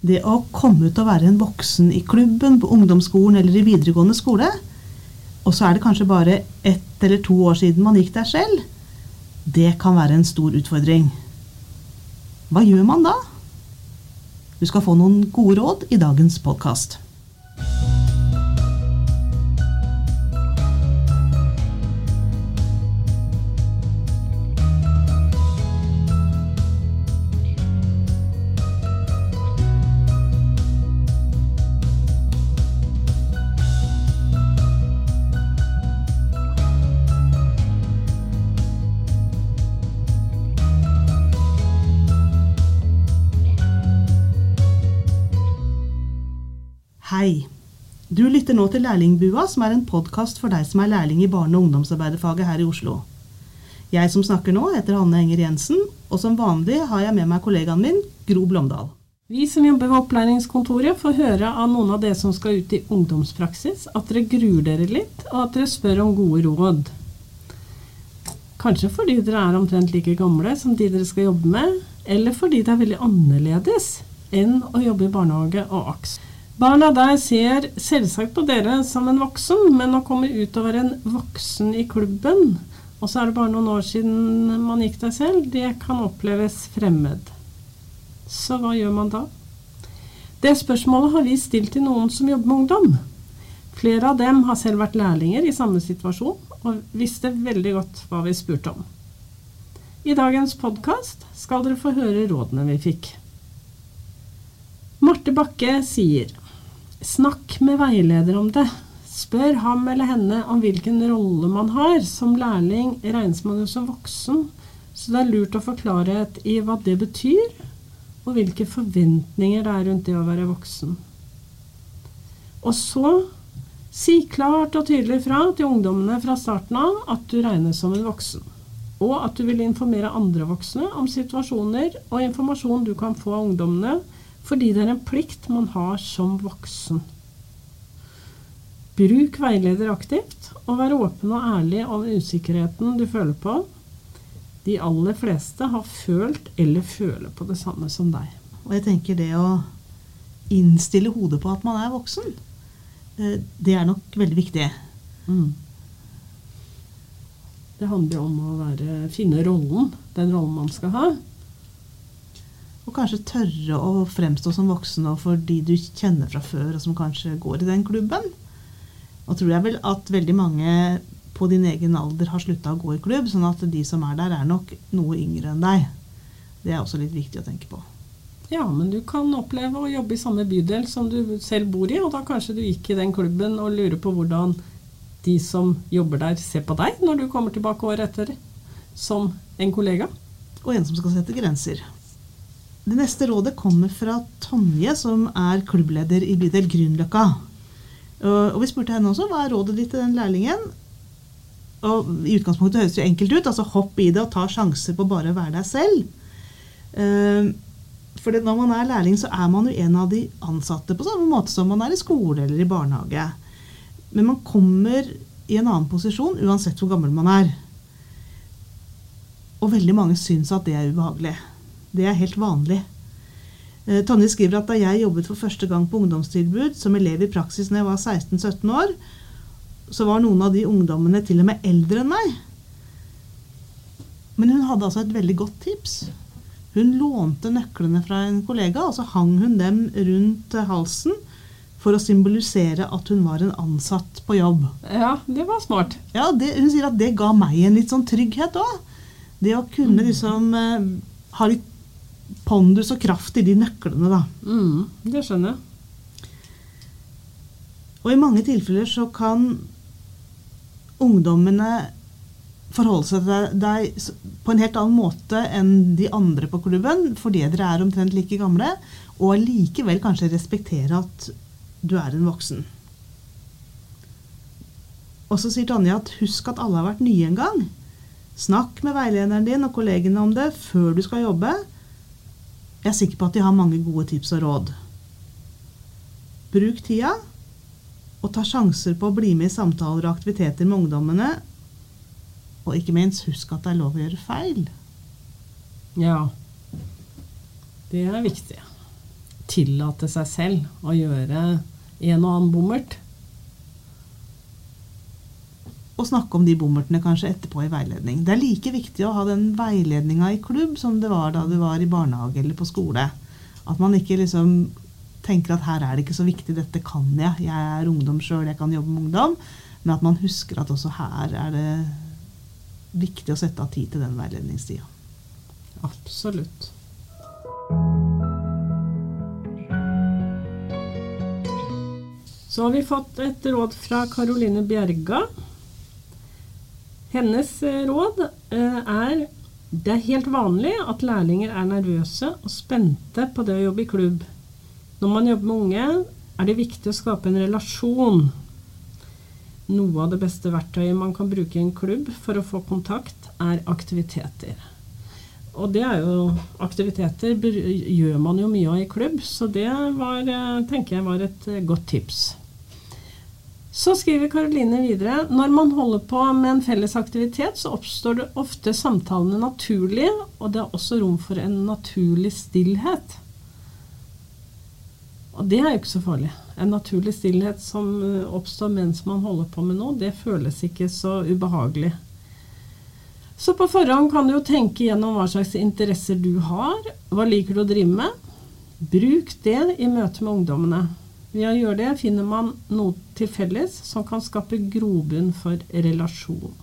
Det å komme ut og være en voksen i klubben, på ungdomsskolen eller i videregående skole, og så er det kanskje bare ett eller to år siden man gikk der selv, det kan være en stor utfordring. Hva gjør man da? Du skal få noen gode råd i dagens podkast. Hei. Du lytter nå til Lærlingbua, som er en podkast for deg som er lærling i barne- og ungdomsarbeiderfaget her i Oslo. Jeg som snakker nå, heter Hanne Enger Jensen, og som vanlig har jeg med meg kollegaen min, Gro Blomdal. Vi som jobber ved opplæringskontoret, får høre av noen av dere som skal ut i ungdomspraksis, at dere gruer dere litt, og at dere spør om gode råd. Kanskje fordi dere er omtrent like gamle som de dere skal jobbe med, eller fordi det er veldig annerledes enn å jobbe i barnehage og AKS. Barna der ser selvsagt på dere som en voksen, men å komme ut og være en voksen i klubben, og så er det bare noen år siden man gikk der selv, det kan oppleves fremmed. Så hva gjør man da? Det spørsmålet har vi stilt til noen som jobber med ungdom. Flere av dem har selv vært lærlinger i samme situasjon, og visste veldig godt hva vi spurte om. I dagens podkast skal dere få høre rådene vi fikk. Marte Bakke sier Snakk med veileder om det. Spør ham eller henne om hvilken rolle man har. Som lærling regnes man jo som voksen, så det er lurt å få klarhet i hva det betyr, og hvilke forventninger det er rundt det å være voksen. Og så si klart og tydelig fra til ungdommene fra starten av at du regnes som en voksen, og at du vil informere andre voksne om situasjoner og informasjon du kan få av ungdommene fordi det er en plikt man har som voksen. Bruk veileder aktivt, og vær åpen og ærlig om usikkerheten du føler på. De aller fleste har følt eller føler på det samme som deg. Og jeg tenker det å innstille hodet på at man er voksen, eh, det er nok veldig viktig. Mm. Det handler om å være, finne rollen, den rollen man skal ha. Og kanskje tørre å fremstå som voksen overfor de du kjenner fra før, og som kanskje går i den klubben. Og tror jeg vel at veldig mange på din egen alder har slutta å gå i klubb, sånn at de som er der, er nok noe yngre enn deg. Det er også litt viktig å tenke på. Ja, men du kan oppleve å jobbe i samme bydel som du selv bor i, og da kanskje du gikk i den klubben og lurer på hvordan de som jobber der, ser på deg når du kommer tilbake året etter som en kollega. Og en som skal sette grenser. Det neste rådet kommer fra Tonje, som er klubbleder i bydel Grünerløkka. Og vi spurte henne også hva er rådet ditt til den lærlingen. Og I utgangspunktet høres det jo enkelt ut. altså Hopp i det og ta sjanser på bare å være deg selv. For når man er lærling, så er man jo en av de ansatte på samme måte som man er i skole eller i barnehage. Men man kommer i en annen posisjon uansett hvor gammel man er. Og veldig mange syns at det er ubehagelig. Det er helt vanlig. Eh, Tonje skriver at da jeg jobbet for første gang på ungdomstilbud som elev i praksis når jeg var 16-17 år, så var noen av de ungdommene til og med eldre enn meg. Men hun hadde altså et veldig godt tips. Hun lånte nøklene fra en kollega, og så hang hun dem rundt halsen for å symbolisere at hun var en ansatt på jobb. Ja, det var smart. Ja, det, Hun sier at det ga meg en litt sånn trygghet òg. Det å kunne liksom eh, ha litt pondus og kraft i de nøklene, da. Mm, det skjønner jeg. Og i mange tilfeller så kan ungdommene forholde seg til deg på en helt annen måte enn de andre på klubben, fordi dere er omtrent like gamle, og allikevel kanskje respektere at du er en voksen. Og så sier Tonje at husk at alle har vært nye en gang. Snakk med veilederen din og kollegene om det før du skal jobbe. Jeg er sikker på at de har mange gode tips og råd. Bruk tida, og ta sjanser på å bli med i samtaler og aktiviteter med ungdommene. Og ikke minst, husk at det er lov å gjøre feil. Ja. Det er viktig. tillate seg selv å gjøre en og annen bommert. Og snakke om de bommertene kanskje etterpå i veiledning. Det er like viktig å ha den veiledninga i klubb som det var da du var i barnehage eller på skole. At man ikke liksom tenker at her er det ikke så viktig, dette kan jeg. Jeg er ungdom sjøl, jeg kan jobbe med ungdom. Men at man husker at også her er det viktig å sette av tid til den veiledningstida. Absolutt. Så har vi fått et råd fra Karoline Bjerga. Hennes eh, råd eh, er det er helt vanlig at lærlinger er nervøse og spente på det å jobbe i klubb. Når man jobber med unge, er det viktig å skape en relasjon. Noe av det beste verktøyet man kan bruke i en klubb for å få kontakt, er aktiviteter. Og det er jo aktiviteter gjør man jo mye av i klubb, så det var, eh, tenker jeg var et godt tips. Så skriver Karoline videre når man holder på med en felles aktivitet, så oppstår det ofte samtalene naturlig, og det er også rom for en naturlig stillhet. Og det er jo ikke så farlig. En naturlig stillhet som eh, oppstår mens man holder på med noe, det føles ikke så ubehagelig. Så på forhånd kan du jo tenke gjennom hva slags interesser du har. Hva liker du å drive med? Bruk det i møte med ungdommene. Ved å gjøre det finner man noe til felles som kan skape grobunn for relasjon.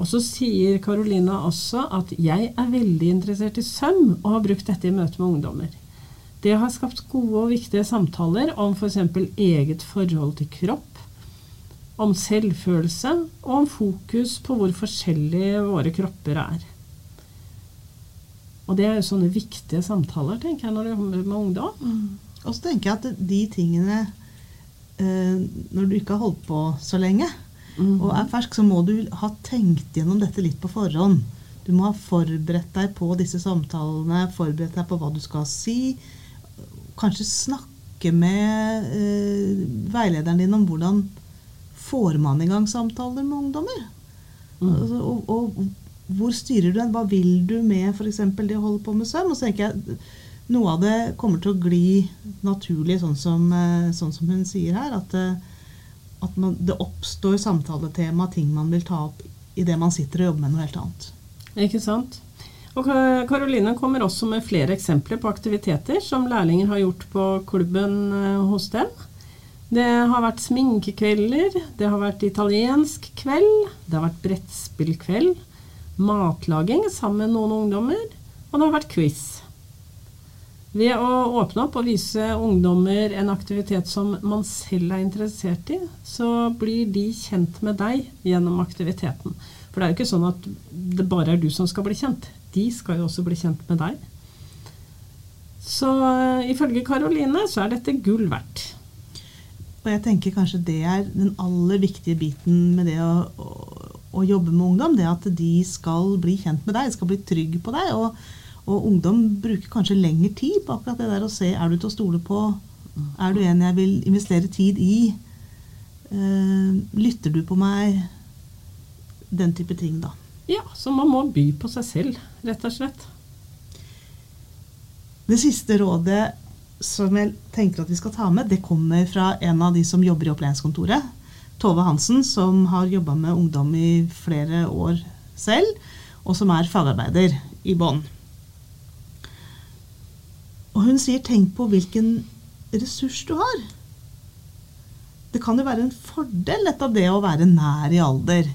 Og så sier Carolina også at 'jeg er veldig interessert i søm og har brukt dette i møte med ungdommer'. Det har skapt gode og viktige samtaler om f.eks. For eget forhold til kropp, om selvfølelse og om fokus på hvor forskjellige våre kropper er. Og det er jo sånne viktige samtaler, tenker jeg, når du jobber med ungdom. Mm. Og så tenker jeg at de tingene eh, Når du ikke har holdt på så lenge mm. og er fersk, så må du ha tenkt gjennom dette litt på forhånd. Du må ha forberedt deg på disse samtalene, forberedt deg på hva du skal si. Kanskje snakke med eh, veilederen din om hvordan får man i gang samtaler med ungdommer. Mm. Altså, og, og, hvor styrer du den? Hva vil du med f.eks. det å holde på med søm? Og så tenker jeg noe av det kommer til å gli naturlig, sånn som, eh, sånn som hun sier her. At, eh, at man, det oppstår samtaletema, ting man vil ta opp idet man sitter og jobber med noe helt annet. Ikke sant. Og Karoline kommer også med flere eksempler på aktiviteter som lærlinger har gjort på klubben eh, hos dem. Det har vært sminkekvelder, det har vært italiensk kveld, det har vært brettspillkveld, matlaging sammen med noen ungdommer, og det har vært quiz. Ved å åpne opp og vise ungdommer en aktivitet som man selv er interessert i, så blir de kjent med deg gjennom aktiviteten. For det er jo ikke sånn at det bare er du som skal bli kjent. De skal jo også bli kjent med deg. Så uh, ifølge Karoline så er dette gull verdt. Og jeg tenker kanskje det er den aller viktige biten med det å, å, å jobbe med ungdom. Det at de skal bli kjent med deg, skal bli trygg på deg. og og ungdom bruker kanskje lengre tid på akkurat det der å se er du til å stole på. Er du en jeg vil investere tid i? Uh, lytter du på meg? Den type ting, da. Ja, så man må by på seg selv, rett og slett. Det siste rådet som jeg tenker at vi skal ta med, det kommer fra en av de som jobber i opplæringskontoret. Tove Hansen, som har jobba med ungdom i flere år selv, og som er fagarbeider i bånn. Og hun sier 'tenk på hvilken ressurs du har'. Det kan jo være en fordel dette det å være nær i alder.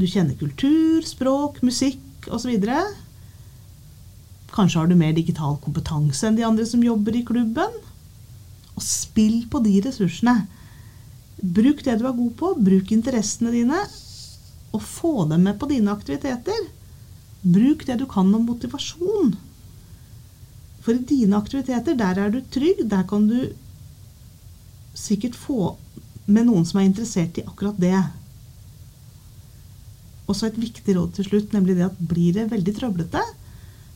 Du kjenner kultur, språk, musikk osv. Kanskje har du mer digital kompetanse enn de andre som jobber i klubben. Og spill på de ressursene. Bruk det du er god på, bruk interessene dine, og få dem med på dine aktiviteter. Bruk det du kan om motivasjon. For i dine aktiviteter, der er du trygg. Der kan du sikkert få med noen som er interessert i akkurat det. Og så et viktig råd til slutt, nemlig det at blir det veldig trøblete,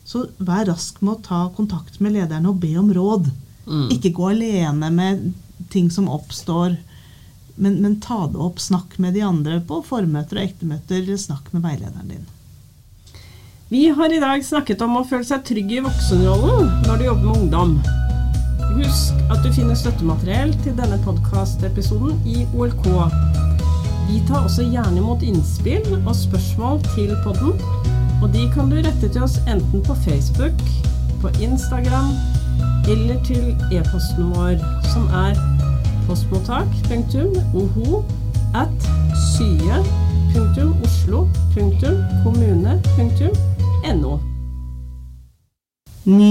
så vær rask med å ta kontakt med lederne og be om råd. Mm. Ikke gå alene med ting som oppstår, men, men, ta det opp. Snakk med de andre på formøter og ektemøter. eller Snakk med veilederen din. Vi har i dag snakket om å føle seg trygg i voksenrollen når du jobber med ungdom. Husk at du finner støttemateriell til denne podkastepisoden i OLK. Vi tar også gjerne imot innspill og spørsmål til podden, og de kan du rette til oss enten på Facebook, på Instagram eller til e-posten vår, som er postmottak.oho at sye.oslo.kommune.no. Ny